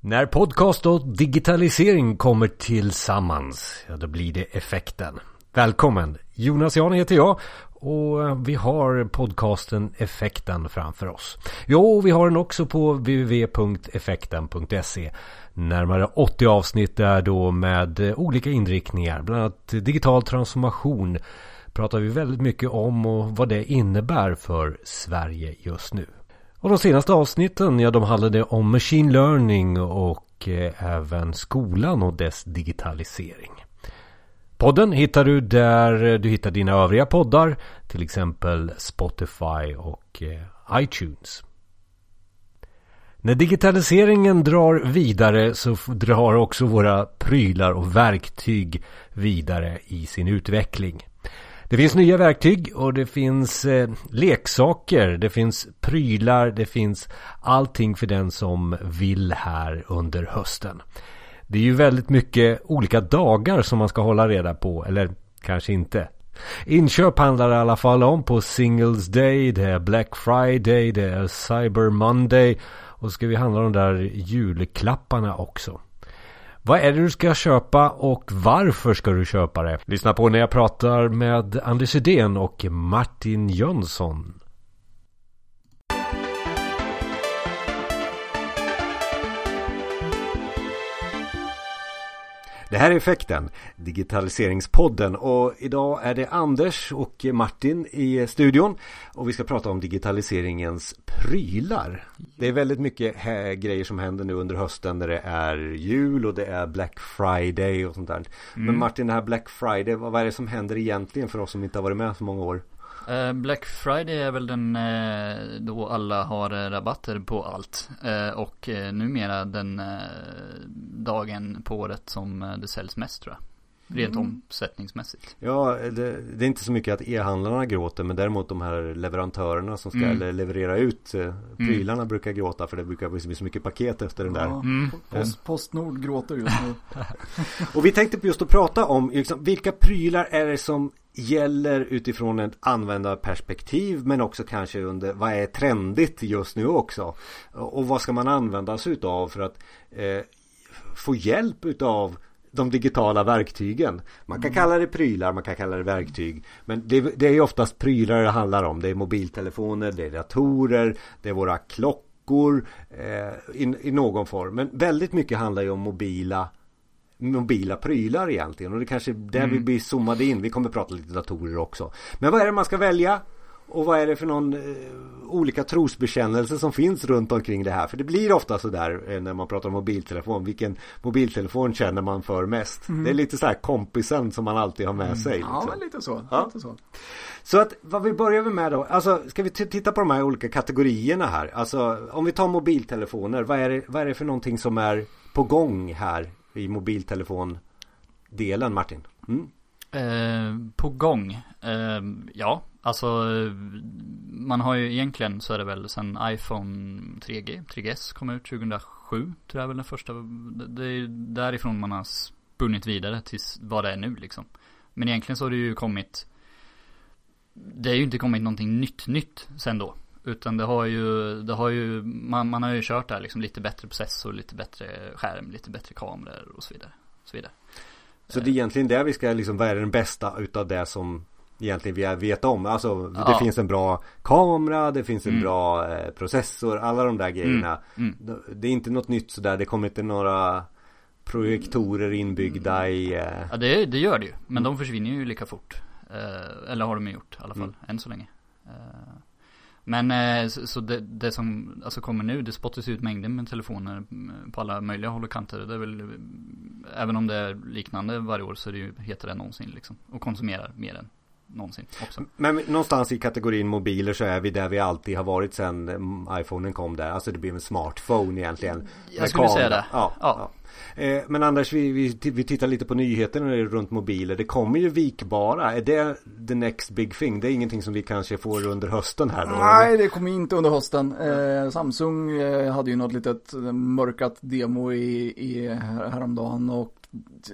När podcast och digitalisering kommer tillsammans, ja då blir det effekten. Välkommen! Jonas Jan heter jag och eh, vi har podcasten Effekten framför oss. Jo, vi har den också på www.effekten.se. Närmare 80 avsnitt där då med eh, olika inriktningar, bland annat digital transformation pratar vi väldigt mycket om och vad det innebär för Sverige just nu. Och de senaste avsnitten, ja de handlade om machine learning och eh, även skolan och dess digitalisering. Podden hittar du där du hittar dina övriga poddar, till exempel Spotify och eh, iTunes. När digitaliseringen drar vidare så drar också våra prylar och verktyg vidare i sin utveckling. Det finns nya verktyg och det finns eh, leksaker, det finns prylar, det finns allting för den som vill här under hösten. Det är ju väldigt mycket olika dagar som man ska hålla reda på, eller kanske inte. Inköp handlar det i alla fall om på Singles Day, det är Black Friday, det är Cyber Monday och så ska vi handla de där julklapparna också. Vad är det du ska köpa och varför ska du köpa det? Lyssna på när jag pratar med Anders Edén och Martin Jönsson. Det här är Effekten, Digitaliseringspodden och idag är det Anders och Martin i studion och vi ska prata om digitaliseringens prylar. Det är väldigt mycket grejer som händer nu under hösten när det är jul och det är Black Friday och sånt där. Mm. Men Martin, det här Black Friday, vad är det som händer egentligen för oss som inte har varit med så många år? Eh, Black Friday är väl den eh, då alla har eh, rabatter på allt. Och numera den dagen på året som det säljs mest tror jag. Rent mm. omsättningsmässigt. Ja, det, det, är inte så mycket att e-handlarna gråter men däremot de här leverantörerna som ska mm. leverera ut prylarna mm. brukar gråta för det brukar bli så mycket paket efter den där. Ja, mm. Post, Postnord gråter just nu. och vi tänkte just att prata om liksom, vilka prylar är det som gäller utifrån ett användarperspektiv men också kanske under vad är trendigt just nu också. Och vad ska man använda sig utav för att eh, få hjälp utav de digitala verktygen. Man kan mm. kalla det prylar, man kan kalla det verktyg. Men det, det är ju oftast prylar det handlar om. Det är mobiltelefoner, det är datorer, det är våra klockor eh, i, i någon form. Men väldigt mycket handlar ju om mobila mobila prylar egentligen och det kanske är där mm. vi blir zoomade in. Vi kommer prata lite datorer också. Men vad är det man ska välja? Och vad är det för någon eh, olika trosbekännelse som finns runt omkring det här? För det blir ofta sådär eh, när man pratar om mobiltelefon. Vilken mobiltelefon känner man för mest? Mm. Det är lite så här kompisen som man alltid har med mm. sig. Liksom. Ja, men lite så. Ja. lite så. Så att vad vi börjar med då. Alltså ska vi titta på de här olika kategorierna här. Alltså om vi tar mobiltelefoner. Vad är det, vad är det för någonting som är på gång här i mobiltelefondelen Martin? Mm. Eh, på gång? Eh, ja, alltså man har ju egentligen så är det väl sen iPhone 3G, 3GS kom ut 2007 tror jag väl den första. Det är därifrån man har spunnit vidare till vad det är nu liksom. Men egentligen så har det ju kommit Det är ju inte kommit någonting nytt nytt sen då. Utan det har ju, det har ju, man, man har ju kört där liksom lite bättre processor, lite bättre skärm, lite bättre kameror och så vidare. och Så, vidare så det är egentligen där vi ska liksom, vad är den bästa utav det som egentligen vi vet om? Alltså det ja. finns en bra kamera, det finns en mm. bra eh, processor, alla de där grejerna. Mm. Mm. Det är inte något nytt sådär, det kommer inte några projektorer inbyggda i eh... Ja det, det gör det ju, men de försvinner ju lika fort. Eh, eller har de gjort i alla fall, mm. än så länge. Eh, men eh, så det, det, som alltså kommer nu, det spottas ut mängder med telefoner mm, på alla möjliga håll och kanter. Det är väl, även om det är liknande varje år så är det ju hetare än någonsin liksom. Och konsumerar mer än någonsin också. Men någonstans i kategorin mobiler så är vi där vi alltid har varit sen mm, iPhonen kom där. Alltså det blir en smartphone egentligen. Jag skulle säga det. Ja, ja. ja. Eh, men Anders, vi, vi, vi tittar lite på nyheterna runt mobiler. Det kommer ju vikbara. Är det the next big thing? Det är ingenting som vi kanske får under hösten här då? Nej, det kommer inte under hösten. Eh, Samsung eh, hade ju något litet eh, mörkat demo i, i häromdagen och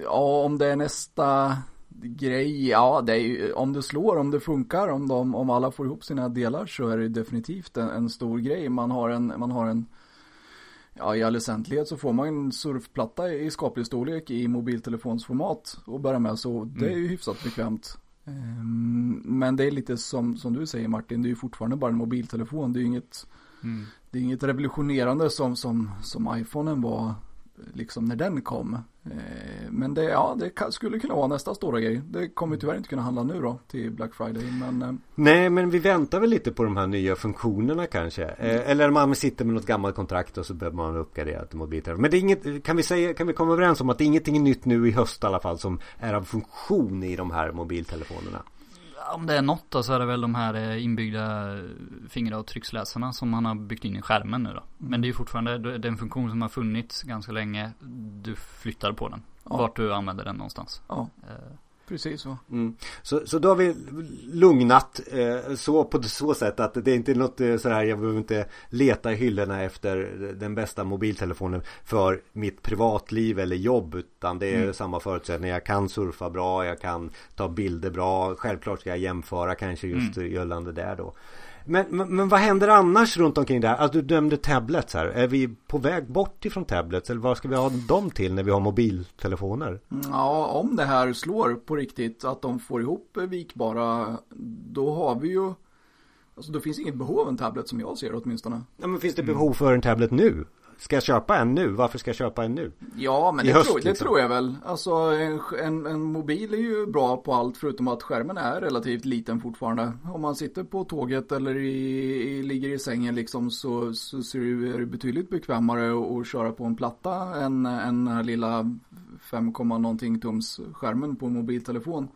ja, om det är nästa grej, ja det är ju, om det slår, om det funkar, om, de, om alla får ihop sina delar så är det definitivt en, en stor grej. Man har en, man har en Ja, i all väsentlighet så får man en surfplatta i skaplig storlek i mobiltelefonsformat och bära med så det är ju hyfsat bekvämt. Ehm, men det är lite som, som du säger Martin, det är ju fortfarande bara en mobiltelefon. Det är ju inget, Mm. det är inget revolutionerande som, som, som iPhonen var liksom när den kom. Ehm, Men det, ja, det skulle kunna vara nästa stora grej. Det kommer tyvärr inte kunna handla nu då till Black Friday. Men eh, Nej, men vi väntar väl lite på de här nya funktionerna kanske. Eh, eller man sitter med något gammalt kontrakt och så behöver man uppgradera till mobiltelefon. Men det är inget, kan vi säga, kan vi komma överens om att det är ingenting nytt nu i höst i alla fall som är av funktion i de här mobiltelefonerna? Om det är något då så är det väl de här eh, inbyggda fingeravtrycksläsarna som man har byggt in i skärmen nu då. Men det är ju fortfarande den funktion som har funnits ganska länge. Du flyttar på den. Ja. Vart du använder den någonstans. ja, Eh, precis så. Mm. Så, så då har vi lugnat eh, så på så sätt att det är inte något eh, sådär jag behöver inte leta i hyllorna efter den bästa mobiltelefonen för mitt privatliv eller jobb utan det är Mm. samma förutsättningar. Jag kan surfa bra, jag kan ta bilder bra. Självklart ska jag jämföra kanske just gällande där då. Men, men, men vad händer annars runt omkring det här? Alltså, du nämnde tablets här. Är vi på väg bort ifrån tablets eller vad ska vi ha dem till när vi har mobiltelefoner? Ja, om det här slår på riktigt, att de får ihop vikbara, då har vi ju, alltså då finns inget behov av en tablet som jag ser åtminstone. Ja, men finns det behov för en tablet nu? Ska jag köpa en nu? Varför ska jag köpa en nu? Ja, men det, höst, tror, det liksom. tror jag väl. Alltså en, en, en mobil är ju bra på allt förutom att skärmen är relativt liten fortfarande. Om man sitter på tåget eller i, i, ligger i sängen liksom så, så är det betydligt bekvämare att, att köra på en platta än, än den här lilla 5, någonting tums skärmen på en mobiltelefon.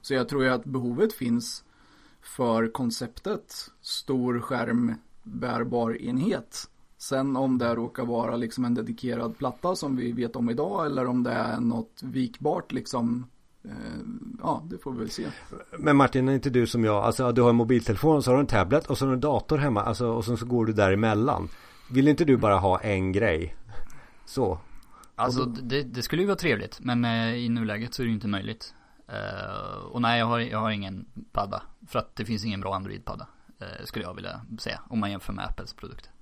Så jag tror ju att behovet finns för konceptet stor skärm bärbar enhet. Sen om det råkar vara liksom en dedikerad platta som vi vet om idag eller om det är något vikbart liksom. Eh, ja, det får vi väl se. Men Martin, är inte du som jag, alltså du har en mobiltelefon och så har du en tablet och så har du en dator hemma, alltså och sen så går du däremellan. Vill inte du bara ha en grej? Så. Alltså det, det skulle ju vara trevligt. Men eh, i nuläget så är det ju inte möjligt. Eh, och nej, jag har, jag har ingen padda. För att det finns ingen bra Android-padda. Eh, skulle jag vilja säga. Om man jämför med Apples produkter.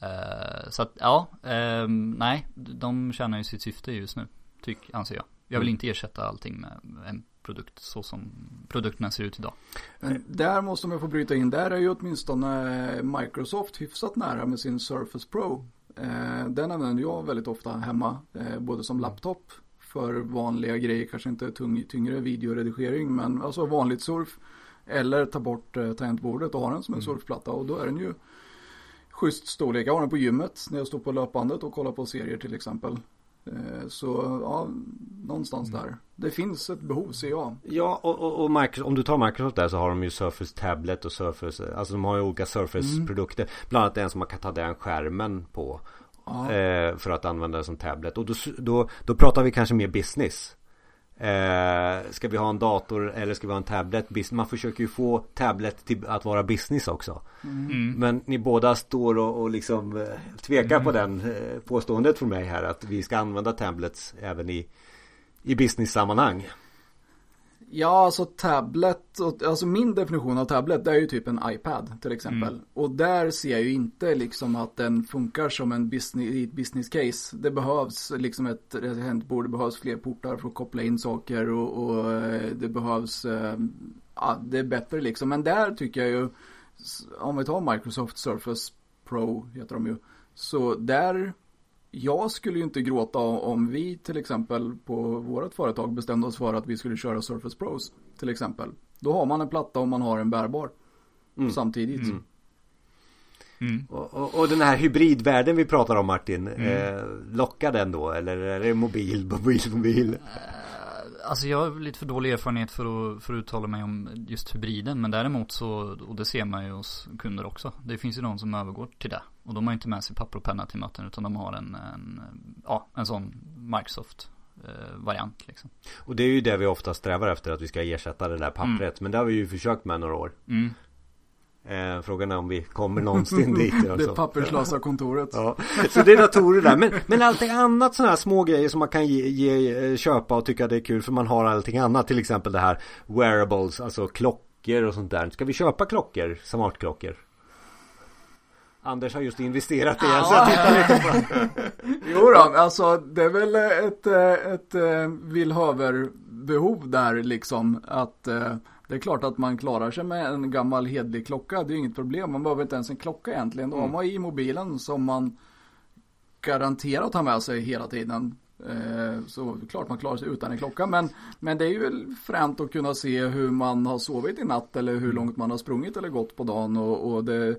Eh, så att ja, ehm, nej. De tjänar ju sitt syfte just nu. Tyck, anser jag. Jag vill Mm. inte ersätta allting med en produkt så som produkterna ser ut idag. Men där måste man få bryta in. Där är ju åtminstone Microsoft hyfsat nära med sin Surface Pro. Eh, den använder jag väldigt ofta hemma. Eh, både som laptop för vanliga grejer, kanske inte tung, tyngre videoredigering, men alltså vanligt surf. Eller ta bort tangentbordet och ha den som en surfplatta och då är den ju schysst storlek. Jag har den på gymmet när jag står på löpbandet och kollar på serier till exempel. Eh, så ja, någonstans där. Det finns ett behov ser jag. Ja, och, och, och Microsoft, om du tar Microsoft där så har de ju Surface Tablet och Surface, alltså de har ju olika Surface-produkter. Bland annat en som man kan ta den skärmen på. Ja. Eh, för att använda det som tablet. Och då, då, då pratar vi kanske mer business. Eh, ska vi ha en dator eller ska vi ha en tablet? Man försöker ju få tablet till att vara business också. Mm. Men ni båda står och, och liksom eh, tvekar på den eh, påståendet från mig här att vi ska använda tablets även i, i business-sammanhang. Ja, alltså tablet, alltså min definition av tablet det är ju typ en iPad till exempel. Och där ser jag ju inte liksom att den funkar som en business, business case. Det behövs liksom ett tangentbord, det behövs fler portar för att koppla in saker och, och eh, det behövs, eh, ja det är bättre liksom. Men där tycker jag ju, om vi tar Microsoft Surface Pro heter de ju. Så där jag skulle ju inte gråta om vi till exempel på vårt företag bestämde oss för att vi skulle köra Surface Pros till exempel. Då har man en platta och man har en bärbar Mm. samtidigt. Mm. Mm. Och, och, och den här hybridvärlden vi pratar om Martin, Mm. eh, lockar den då? Eller är det mobil, mobil, mobil? Alltså jag har lite för dålig erfarenhet för att, för att uttala mig om just hybriden. Men däremot så, och det ser man ju hos kunder också. Det finns ju de som övergår till det. Och de har inte med sig papper och penna till möten utan de har en, en ja, en sån Microsoft eh, variant liksom. Och det är ju det vi ofta strävar efter att vi ska ersätta det där pappret. Men det har vi ju försökt med några år. Mm. Eh, frågan är om vi kommer någonsin dit. Det papperslösa kontoret. Ja, så det är datorer där. Men, men allting annat sådana här små grejer som man kan ge, ge, eh, köpa och tycka det är kul för man har allting annat. Till exempel det här wearables, alltså klockor och sånt där. Ska vi köpa klockor, smartklockor? Anders har just investerat igen så jag tittar lite på Jo då, alltså det är väl ett, eh, ett, ett villhöver-behov där liksom att eh, det är klart att man klarar sig med en gammal hedlig klocka, det är inget problem. Man behöver inte ens en klocka egentligen. Då har man i mobilen som man garanterat har med sig hela tiden. Eh, så klart man klarar sig utan en klocka. Men, men det är ju väl fränt att kunna se hur man har sovit i natt eller hur långt man har sprungit eller gått på dagen. Och, och det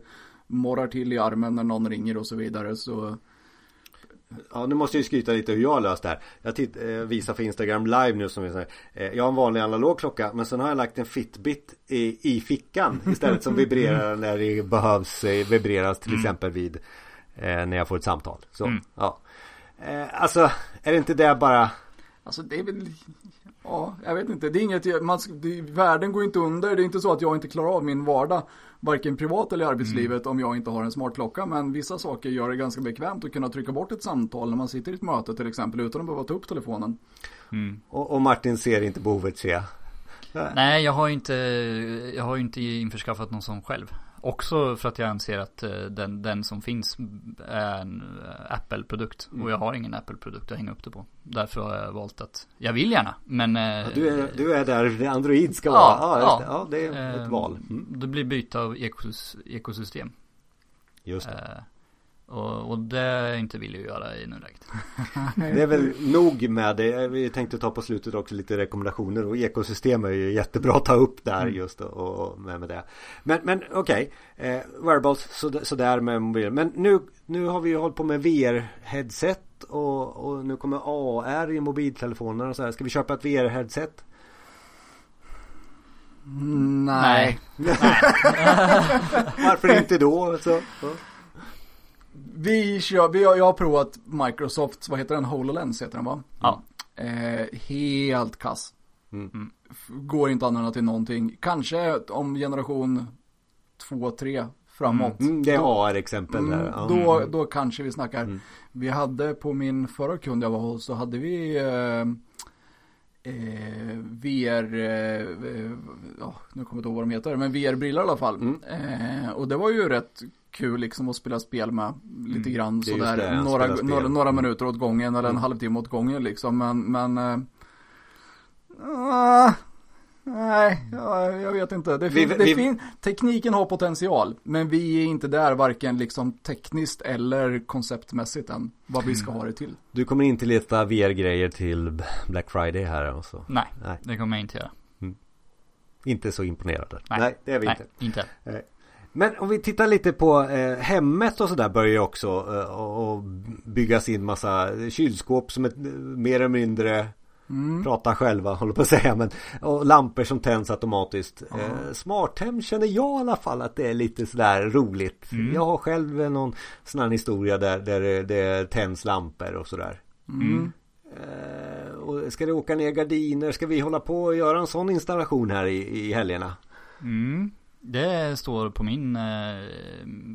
morrar till i armen när någon ringer och så vidare. Så Ja, nu måste jag ju skryta lite hur jag har löst det här. Jag titt, eh, visar för Instagram live nu som vi säger. Eh, jag har en vanlig analog klocka men sen har jag lagt en Fitbit i, i fickan istället som vibrerar när det behövs eh, vibreras till Mm. exempel vid eh, när jag får ett samtal. Så, Mm. ja. Eh, alltså, är det inte det bara Alltså det är väl, ja, jag vet inte. Det är inget, man, det, världen går inte under. Det är inte så att jag inte klarar av min vardag, varken privat eller i arbetslivet, om jag inte har en smart klocka. Men vissa saker gör det ganska bekvämt att kunna trycka bort ett samtal när man sitter i ett möte till exempel, utan att behöva ta upp telefonen. Mm. och, och Martin ser inte behovet ser jag. Nej, jag har inte, jag har inte införskaffat någon sån själv. Också för att jag anser att eh, den, den som finns är en eh, Apple-produkt. Och jag har ingen Apple-produkt att hänga upp det på. Därför har jag valt att, jag vill gärna, men... eh, Ja, du, är, du är där Android ska Ja, vara. Ja, ja. det. är ett eh, val. Mm, Det blir byte av ekos, ekosystem. just det. Eh, och, och det är jag inte villig att göra i nuläget. Det är väl nog med det. Vi tänkte ta på slutet också lite rekommendationer och ekosystem är ju jättebra att ta upp där Mm. just och, med, med det. Men, men okej, eh, wearables så, sådär med mobil. Men nu, nu har vi ju hållit på med VR-headset och, och nu kommer AR i mobiltelefoner och så här. Ska vi köpa ett VR-headset? Nej. Varför inte då? Så, ja. Vi kör, vi har, jag har provat Microsofts, vad heter den? HoloLens heter den va? Ja. Eh, helt kass. Mm. F- Går inte att använda till någonting. Kanske om generation 2, 3 framåt. Mm, det är AR-exempel där. Mm, då, då kanske vi snackar. Mm. Vi hade på min förra kund jag var hos så hade vi eh, eh, VR, eh, ja, nu kommer jag inte ihåg vad de heter, men VR-brillor i alla fall. Mm. Eh, och det var ju rätt kul liksom att spela spel med lite Mm, grann just sådär, det, några, några, några Mm. minuter åt gången eller en Mm. halvtimme åt gången liksom. Men, men eh, ah, Nej, ja, jag vet inte. Det Vi- fin, det vi- fin, tekniken har potential, men vi är inte där varken liksom tekniskt eller konceptmässigt än. Vad vi ska ha det till. Du kommer inte leta VR-grejer till Black Friday här och så. Nej, Nej. det kommer jag inte göra. Inte så imponerade. Nej, Nej. det är vi Nej, inte. inte. Men om vi tittar lite på eh, hemmet och sådär börjar ju också eh, och, byggas in massa kylskåp som eh, mer eller mindre Mm. prata själva håller på att säga men och lampor som tänds automatiskt. Ja. Eh, smarthem känner jag i alla fall att det är lite sådär roligt. Mm. Jag har själv någon sån här historia där, där det, det tänds lampor och sådär. Mm. Eh, och ska det åka ner gardiner? Ska vi hålla på och göra en sån installation här i, i helgerna? Mm. Det står på min eh,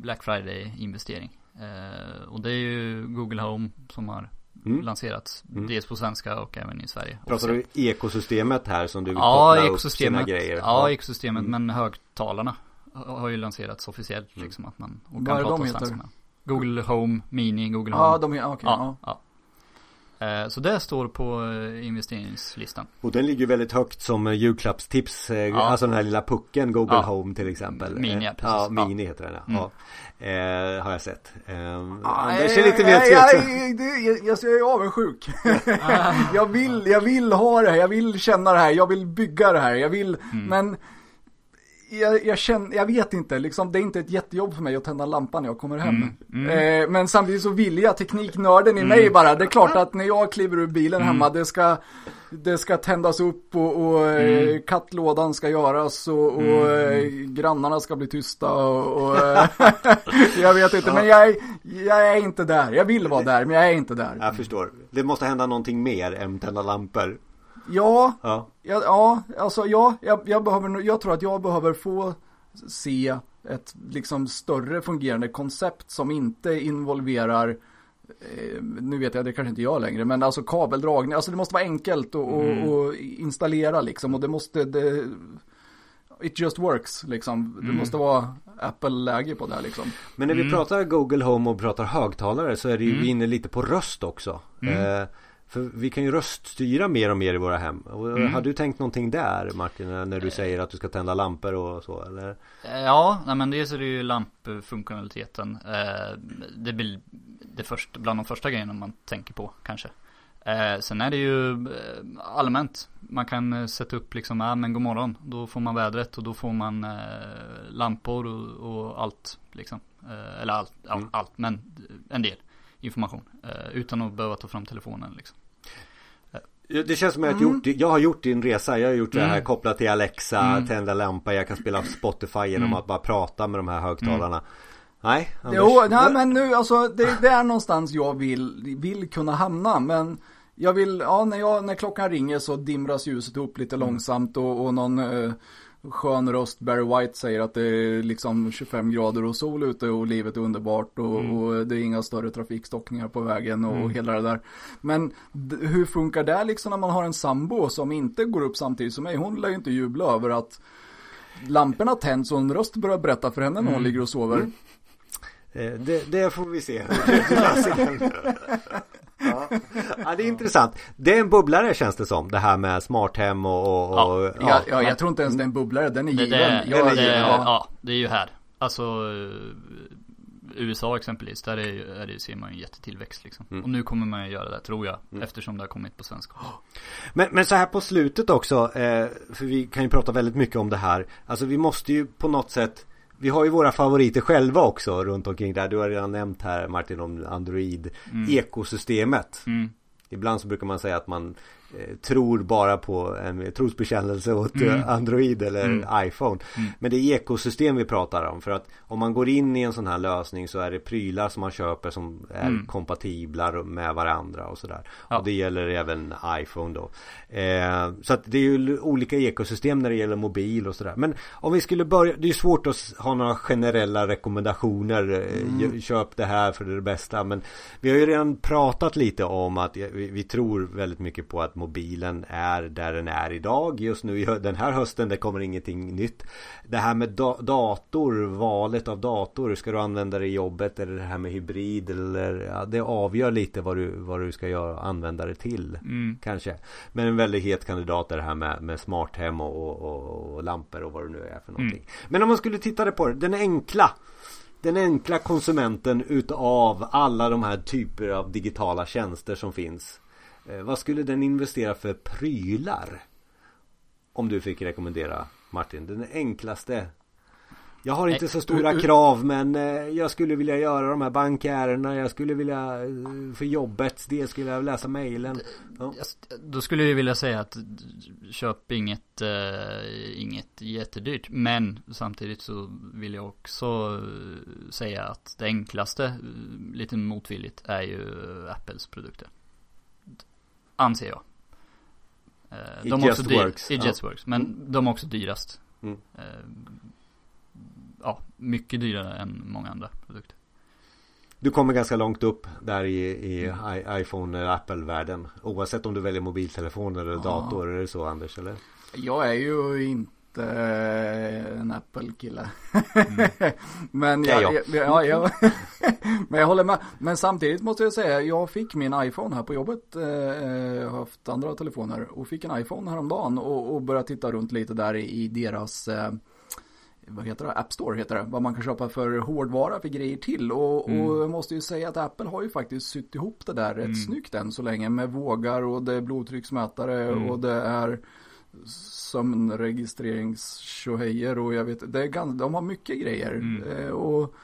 Black Friday investering. Eh, och det är ju Google Home som har Mm. lanserats. Mm. Dels på svenska och även i Sverige. Pratar du ekosystemet här som du vill Ja, koppla upp sina grejer? Ja, ekosystemet. Mm. Men högtalarna har ju lanserats officiellt Mm. liksom att man och Vad kan det prata de svenska med. Google Home Mini, Google Home. Ja, de är, okej. ja, ja. ja. Eh, Så det står på eh, investeringslistan. Och den ligger väldigt högt som eh, julklappstips. Ja. Alltså den här lilla pucken Google Ja. Home till exempel. Mini, ja, Ja, precis. Ja. Mini heter den ja. Mm. ja. Eh, har jag sett. Eh, Nej, Anders är lite mer tveksam. jag, jag är avundsjuk. jag, vill, jag vill ha det här, jag vill känna det här, jag vill bygga det här, jag vill, Mm. men jag, jag känner, jag vet inte, liksom, det är inte ett jättejobb för mig att tända lampan när jag kommer hem. Mm, mm. Eh, men samtidigt så vill jag, tekniknörden i mig bara, det är klart att när jag kliver ur bilen Mm. hemma, det ska, det ska tändas upp och, och eh, Mm. kattlådan ska göras och, och eh, grannarna ska bli tysta och, och eh, jag vet inte, men jag är, jag är inte där. Jag vill vara där, men jag är inte där. Jag förstår. Det måste hända någonting mer än tända lampor. Ja, Ja. ja, ja alltså ja, jag, jag behöver, jag tror att jag behöver få se ett liksom större fungerande koncept som inte involverar eh, nu vet jag, det kanske inte jag längre, men alltså kabeldragning, alltså det måste vara enkelt att Mm. installera liksom och det måste, det, it just works liksom. Det Mm. måste vara Apple-läge på det här liksom. Men när vi Mm. pratar Google Home och pratar högtalare så är det ju Mm. vi inne lite på röst också. Mm. Eh, för vi kan ju röststyra mer och mer i våra hem. Mm. Har du tänkt någonting där Martin? När du säger att du ska tända lampor och så eller? Eh, Ja, nej men dels är det ju lampfunktionaliteten. Eh, det blir det första, bland de första grejerna man tänker på kanske. Eh, sen är det ju allmänt. Man kan sätta upp liksom, ja men god morgon. Då får man vädret och då får man lampor och, och allt liksom. Eller allt, Mm. allt, men en del information. Eh, utan att behöva ta fram telefonen liksom. Det känns som att jag har Mm. gjort, jag har gjort din resa. Jag har gjort det här Mm. kopplat till Alexa, Mm. tända lampa, jag kan spela Spotify genom Mm. att bara prata med de här högtalarna. Nej, Anders? Jo, nej men nu alltså det, det är någonstans jag vill, vill kunna hamna men jag vill, ja när, jag, när klockan ringer så dimras ljuset upp lite långsamt och, och någon eh, skön röst, Barry White säger att det är liksom 25 grader och sol ute och livet är underbart och, Mm. och det är inga större trafikstockningar på vägen och Mm. hela det där. Men d- hur funkar det liksom när man har en sambo som inte går upp samtidigt som mig? Hon lär ju inte jubla över att lamporna tänds och en röst börjar berätta för henne när hon Mm. ligger och sover. Mm. Eh, Det, det får vi se. ja. ja, det är intressant. Det är en bubblare känns det som. Det här med smarthem och, och, och Ja. Ja, ja, jag tror inte ens det är en bubblare, den är Det, given. det, Jag- det, ja. ja, det är ju här. Alltså USA exempelvis, där är, är det, ser man ju en jättetillväxt liksom. Mm. Och nu kommer man ju göra det, tror jag. Mm. Eftersom det har kommit på svenska. Men, men så här på slutet också, eh, för vi kan ju prata väldigt mycket om det här. Alltså vi måste ju på något sätt vi har ju våra favoriter själva också runt omkring där. Du har redan nämnt här Martin om Android Mm. Ibland så brukar man säga att man tror bara på en trosbekännelse åt Mm. eh, Android eller Mm. iPhone. Mm. Men det är ekosystem vi pratar om. För att om man går in i en sån här lösning så är det prylar som man köper som är Mm. kompatibla med varandra och sådär. Ja. Och det gäller även iPhone då. Eh, så att det är ju olika ekosystem när det gäller mobil och sådär. Men om vi skulle börja, det är svårt att ha några generella rekommendationer. eh, Mm. Köp det här för det är det bästa. Men vi har ju redan pratat lite om att vi, vi tror väldigt mycket på att mobilen är där den är idag. Just nu den här hösten det kommer ingenting nytt. Det här med da- dator, valet av dator. Ska du använda det i jobbet eller det här med hybrid eller ja, det avgör lite vad du, vad du ska göra, använda det till. Mm. Kanske. Men en väldigt het kandidat är det här med, med smarthem och, och, och, lampor och vad det nu är för någonting. Men om man skulle titta på det, den enkla den enkla konsumenten utav alla de här typer av digitala tjänster som finns. Eh, vad skulle den investera för prylar? Om du fick rekommendera Martin, den enklaste. Jag har inte så stora u- krav men eh, jag skulle vilja göra de här bankärendena. Jag skulle vilja eh, för jobbets del skulle jag läsa mejlen. Ja. Då skulle jag vilja säga att köp inget, eh, inget jättedyrt. Men samtidigt så vill jag också eh, säga att det enklaste, eh, lite motvilligt, är ju Apples produkter. Anser jag. Eh, It de är just works. It Ja. just works. Men de är också dyrast. Mm. Eh, ja, mycket dyrare än många andra produkter. Du kommer ganska långt upp där i, i i- iPhone eller Apple-världen. Oavsett om du väljer mobiltelefon eller Ja. dator. Är det så Anders eller? Jag är ju inte en Apple-kille. Mm. men jag, jag. Ja, jag men jag håller med. Men samtidigt måste jag säga, jag fick min iPhone här på jobbet. Eh, Jag har haft andra telefoner och fick en iPhone häromdagen och, och började titta runt lite där i, i deras eh, vad heter det? App Store heter det. Vad man kan köpa för hårdvara för grejer till. Och, Mm. och jag måste ju säga att Apple har ju faktiskt sytt ihop det där rätt Mm. snyggt än så länge. Med vågar och det är blodtrycksmätare Mm. och det är sömnregistreringstjohejer och jag vet, det är ganska, de har mycket grejer. Mm. Eh, och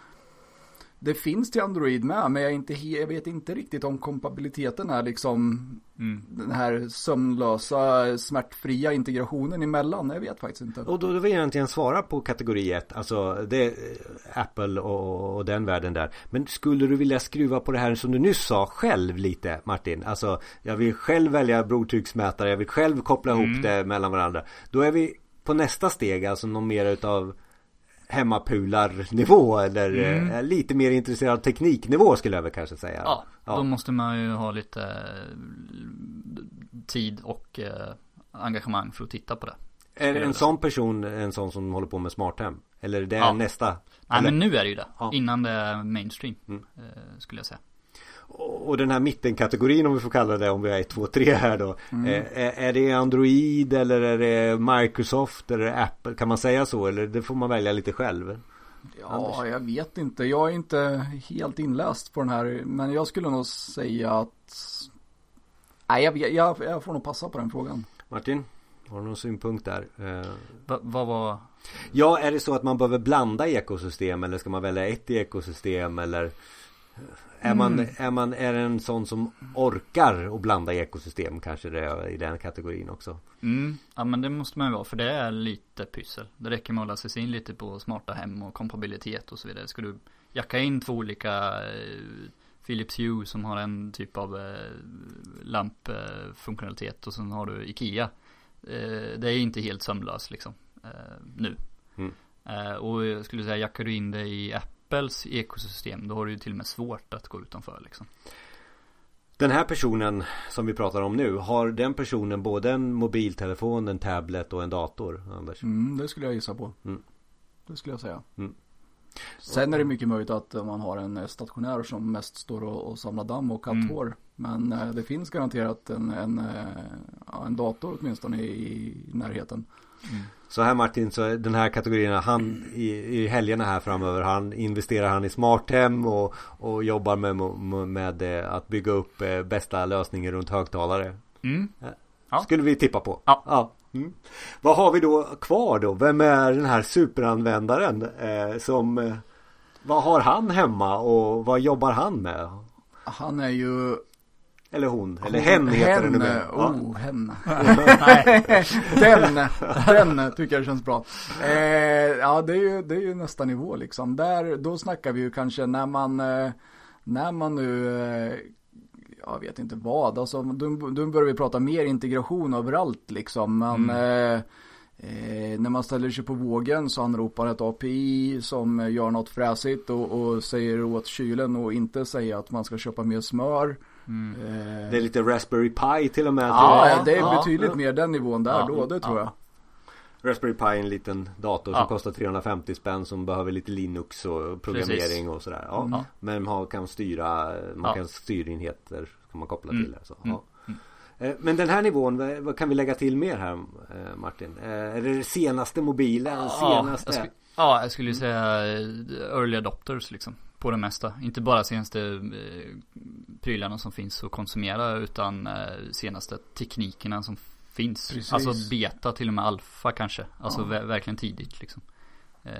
det finns till Android med, men jag, inte, jag vet inte riktigt om kompatibiliteten är liksom Mm. den här sömnlösa, smärtfria integrationen emellan. Jag vet faktiskt inte. Och då, då vill jag egentligen svara på kategori 1. Alltså det är eh, Apple och, och den världen där. Men skulle du vilja skruva på det här som du nyss sa själv lite Martin? Alltså jag vill själv välja blodtrycksmätare. Jag vill själv koppla ihop Mm. det mellan varandra. Då är vi på nästa steg. Alltså någon mer utav hemmapularnivå eller Mm. eh, lite mer intresserad tekniknivå skulle jag väl kanske säga. Ja, Ja. då måste man ju ha lite eh, tid och eh, engagemang för att titta på det. Är en sån person en sån som håller på med smarthem? Eller är det Ja. nästa? Nej Eller? men nu är det ju det. Ja. Innan det är mainstream. Mm. Skulle jag säga. Och den här mittenkategorin om vi får kalla det om vi är 1, 2, 3 här då. Mm. Eh, Är, är det Android eller är det Microsoft eller är det Apple? Kan man säga så eller det får man välja lite själv? Ja, jag vet inte. Jag är inte helt inläst på den här. Men jag skulle nog säga att... Nej, jag, jag, jag får nog passa på den frågan. Martin? Har du någon synpunkt där? Eh, Va, vad var? Ja, är det så att man behöver blanda ekosystem eller ska man välja ett ekosystem eller är man, Mm. är man, är en sån som orkar att blanda ekosystem kanske det är i den kategorin också? Mm, ja men det måste man ju vara för det är lite pyssel. Det räcker med att läsa sig in lite på smarta hem och kompabilitet och så vidare. Ska du jacka in två olika eh, Philips Hue som har en typ av eh, lampfunktionalitet och sen har du Ikea. Eh, det är inte helt sömlöst liksom nu. Mm. Och jag skulle säga jackar du in det i Apples ekosystem då har du ju till och med svårt att gå utanför liksom. Den här personen som vi pratar om nu, har den personen både en mobiltelefon, en tablet och en dator, Anders? Mm, det skulle jag gissa på. Mm. Det skulle jag säga. Mm. Sen är det mycket möjligt att man har en eh, stationär som mest står och, och samlar damm och katthår. Men eh, det finns garanterat en, en, eh, en dator åtminstone i, i Så här Martin, så den här kategorin, han i, i helgerna här framöver, han investerar han i smarthem och, och jobbar med, med, med eh, att bygga upp eh, bästa lösningen runt högtalare. Mm. Ja. Skulle vi tippa på. Ja. Mm. Vad har vi då kvar då? Vem är den här superanvändaren eh, som eh, Vad har han hemma och vad jobbar han med? Han är ju... Eller hon, eller hen heter det nu Hen, med. Ja. oh, hen. Nej. den, den tycker jag känns bra. Eh, ja, det är, ju, det är ju nästa nivå liksom. Där, då snackar vi ju kanske när man, eh, när man nu, eh, jag vet inte vad, alltså då, då börjar vi prata mer integration överallt liksom. Men eh, eh, när man ställer sig på vågen så anropar ett API som gör något fräsigt och, och säger åt kylen och inte säga att man ska köpa mer smör. Mm. Eh, Det är lite Raspberry Pi till och med. Ja, det är ja, betydligt ja. mer den nivån där Ja, då, det tror ja. jag. Raspberry Pi är en liten dator som Ja. kostar 350 spänn som behöver lite Linux och programmering Precis. och sådär. Ja. Ja. Men man kan styra, man Ja. kan styrenheter kan man koppla Mm. till det. Så. Mm. Ja. Eh, Men den här nivån, vad kan vi lägga till mer här eh, Martin? Eh, Är det det senaste mobilen? Ja, senaste? jag, skulle, ja, jag skulle säga early adopters liksom. På det mesta. Inte bara senaste eh, prylarna som finns att konsumera utan eh, senaste teknikerna som finns. Precis. Alltså beta till och med alfa kanske. Alltså Ja. ver- verkligen tidigt liksom. Eh,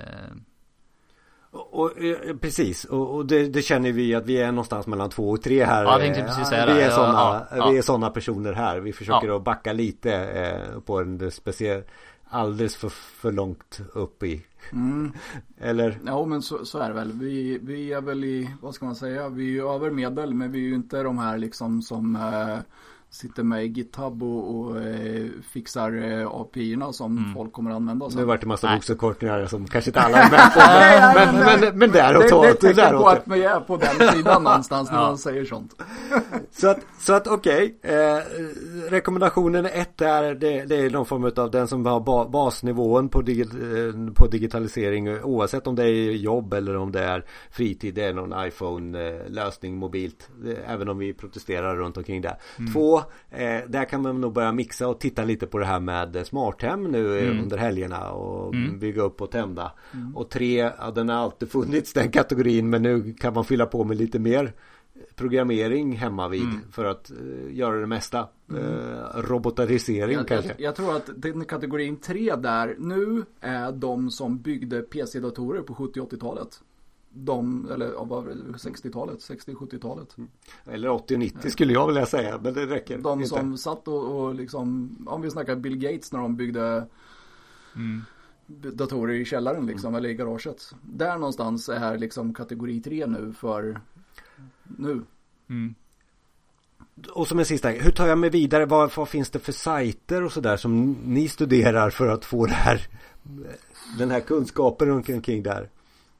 Och, och, eh, precis, och, och det, det känner vi att vi är någonstans mellan två och tre här. Ja, jag precis säga vi är sådana, ja, vi är sådana personer här. Vi försöker Ja. att backa lite på en speciell, alldeles för, för långt upp i. Mm. Eller? Ja men så, så är det väl. Vi, vi är väl i, vad ska man säga, vi är ju över medel men vi är ju inte de här liksom som eh, sitter med GitHub och, och eh, fixar eh, API-erna som Mm. folk kommer att använda sen. Nu vart det massa Nej. boxförkortningar som kanske inte alla är med på. Men, men, men, men däråt det, det tecken på att vi är på den sidan någonstans när Ja. man säger sånt. Så att, så att okej. Eh, rekommendationen ett är det, det är någon form av den som har ba, basnivån på, digi, eh, på digitalisering oavsett om det är jobb eller om det är fritid. Det är någon iPhone-lösning mobilt. Eh, Även om vi protesterar runt omkring det. Två, eh, där kan man nog börja mixa och titta lite på det här med smarthem nu eh, Mm. under helgerna och Mm. bygga upp och tända. Och tre, ja, den har alltid funnits den kategorin men nu kan man fylla på med lite mer programmering hemma vid Mm. för att eh, göra det mesta. Eh, robotarisering Jag, kanske. jag, jag tror att den kategorin 3 där nu är de som byggde PC-datorer på 70 80-talet. De, eller ja, vad var det, 60-talet, 60-70-talet. Eller 80 och 90 skulle jag vilja säga men det räcker De inte. som satt och, och liksom, om vi snackar Bill Gates när de byggde mm. datorer i källaren liksom, eller i garaget. Där någonstans är liksom kategori 3 nu för nu. Mm. Och som en sista, hur tar jag mig vidare? Vad, vad finns det för sajter och sådär som ni studerar för att få det här den här kunskapen omkring kring där?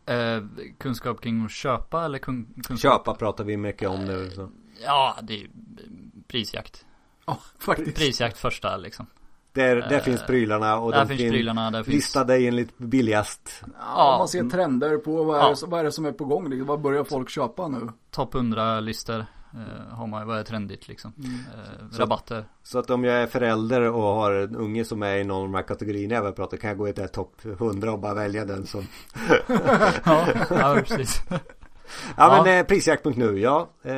Eh, kunskap kring att köpa eller kun, kunskap? Köpa pratar vi mycket om nu. Så. Ja, det är prisjakt. Ja, faktiskt. Prisjakt första liksom. Där, där finns prylarna och där de finns fin- prylarna, där finns- Lista dig enligt billigast. Ja, Ja. man ser trender på vad är, Ja. det, vad är det som är på gång. liksom. Vad börjar folk köpa nu? Topp 100-listor eh, har man vad är trendigt liksom. Eh, rabatter. Så att om jag är förälder och har en unge som är i någon av de här kategorierna jag vill prata kan jag gå i det här topp 100 och bara välja den som ja, ja, precis. Ja, Ja. men eh, prisjakt.nu, ja. Eh,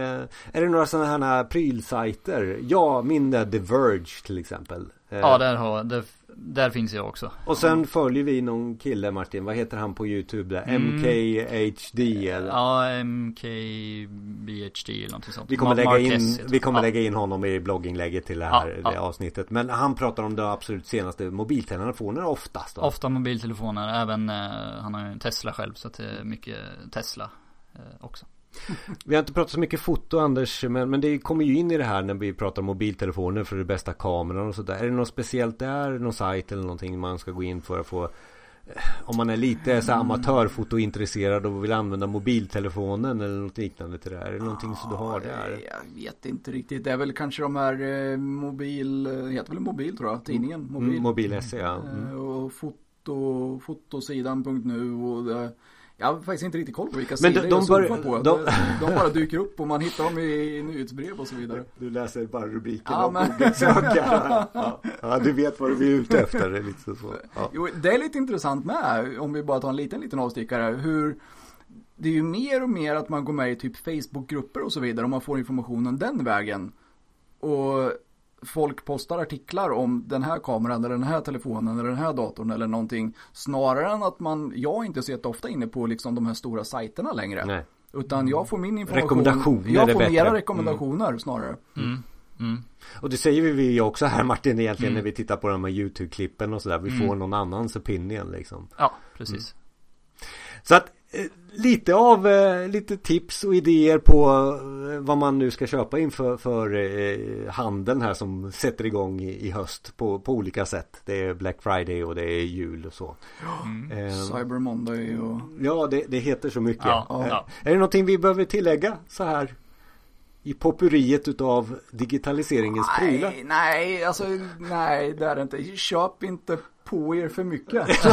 är det några sådana här prylsajter? Ja, min The Verge till exempel. Eh, Ja, där, har, där, där finns jag också. Och sen följer vi någon kille Martin, vad heter han på YouTube där? Mm. MKHD eller? Ja, MKBHD eller någonting sånt. Vi kommer, lägga in, vi kommer han. lägga in honom i blogginlägget till det Ja, här ja. det avsnittet. Men han pratar om de absolut senaste mobiltelefonerna oftast. Då. Ja, ofta mobiltelefoner, även eh, han har ju en Tesla själv så att det är mycket Tesla eh, också. Vi har inte pratat så mycket foto Anders, men, men det kommer ju in i det här när vi pratar om mobiltelefoner för det bästa kameran och sådär. Är det något speciellt där, någon sajt eller någonting man ska gå in för att få eh, om man är lite så amatörfotointresserad och vill använda mobiltelefonen eller något liknande till det här. Är det någonting som du har där? Jag vet inte riktigt. Det är väl kanske de här eh, mobil, eh, heter väl mobil tror jag, tidningen. Mobil. Mm, Mobil.se ja. Mm. Och foto, fotosidan.nu och eh, jag har faktiskt inte riktigt koll på vilka Men sidor de- jag de surfar bör- på. de- De, bara dyker upp och man hittar dem i nyhetsbrev och så vidare. Du läser bara rubriken Ja, men-. Ja. ja, du vet vad du är ute efter. Det är lite så. Ja. Jo, det är lite intressant med, om vi bara tar en liten, liten avstickare, hur det är ju mer och mer att man går med i typ Facebookgrupper och så vidare och man får informationen den vägen. Och folk postar artiklar om den här kameran eller den här telefonen eller den här datorn eller någonting. Snarare än att man, jag är inte så jätteofta inne på liksom de här stora sajterna längre. Nej. Utan jag får min information. Rekommendationer Jag får mera rekommendationer snarare. Mm. Mm. Och det säger vi ju också här Martin egentligen Mm. när vi tittar på de här YouTube-klippen och sådär. Vi Mm. får någon annans opinion liksom. Ja, precis. Så att lite av eh, lite tips och idéer på eh, vad man nu ska köpa inför för eh, handeln här som sätter igång i, i höst på, på olika sätt. Det är Black Friday och det är jul och så. Mm. Eh, Cyber Monday och... ja, det, det heter så mycket. Ja, Eh, ja. Är det någonting vi behöver tillägga så här i poppuriet utav digitaliseringens prylar? Nej, nej, alltså nej, det är det inte. Köp inte på er för mycket.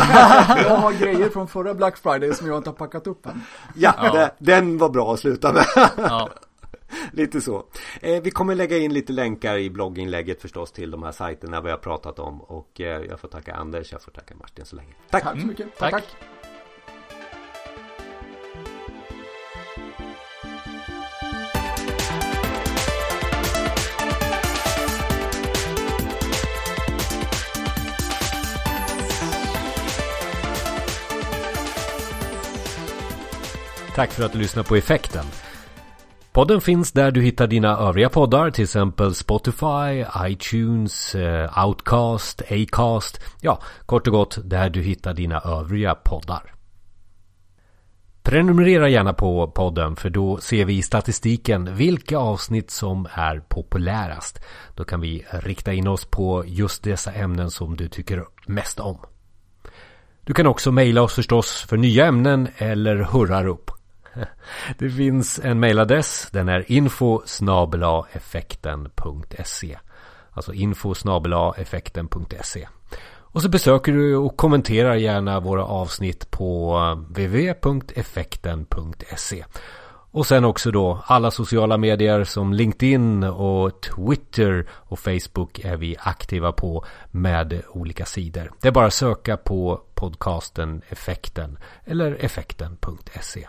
jag har grejer från förra Black Friday som jag inte har packat upp än. Ja, Ja. Det, den var bra att sluta med. Ja, lite så. Eh, vi kommer lägga in lite länkar i blogginlägget förstås till de här sajterna vi har pratat om. Och eh, jag får tacka Anders, jag får tacka Martin så länge. Tack! Tack så Mm, mycket. tack. tack. Tack för att du lyssnar på Effekten. Podden finns där du hittar dina övriga poddar, till exempel Spotify, iTunes, eh, Outcast, Acast. Ja, kort och gott där du hittar dina övriga poddar. Prenumerera gärna på podden för då ser vi i statistiken vilka avsnitt som är populärast. Då kan vi rikta in oss på just dessa ämnen som du tycker mest om. Du kan också mejla oss förstås för nya ämnen eller hurrar upp. Det finns en mejladress. Den är info effekten.se Alltså info effekten.se Och så besöker du och kommenterar gärna våra avsnitt på eh, www.effekten.se och sen också då alla sociala medier som LinkedIn och Twitter och Facebook är vi aktiva på med olika sidor. Det är bara att söka på podcasten Effekten eller effekten.se.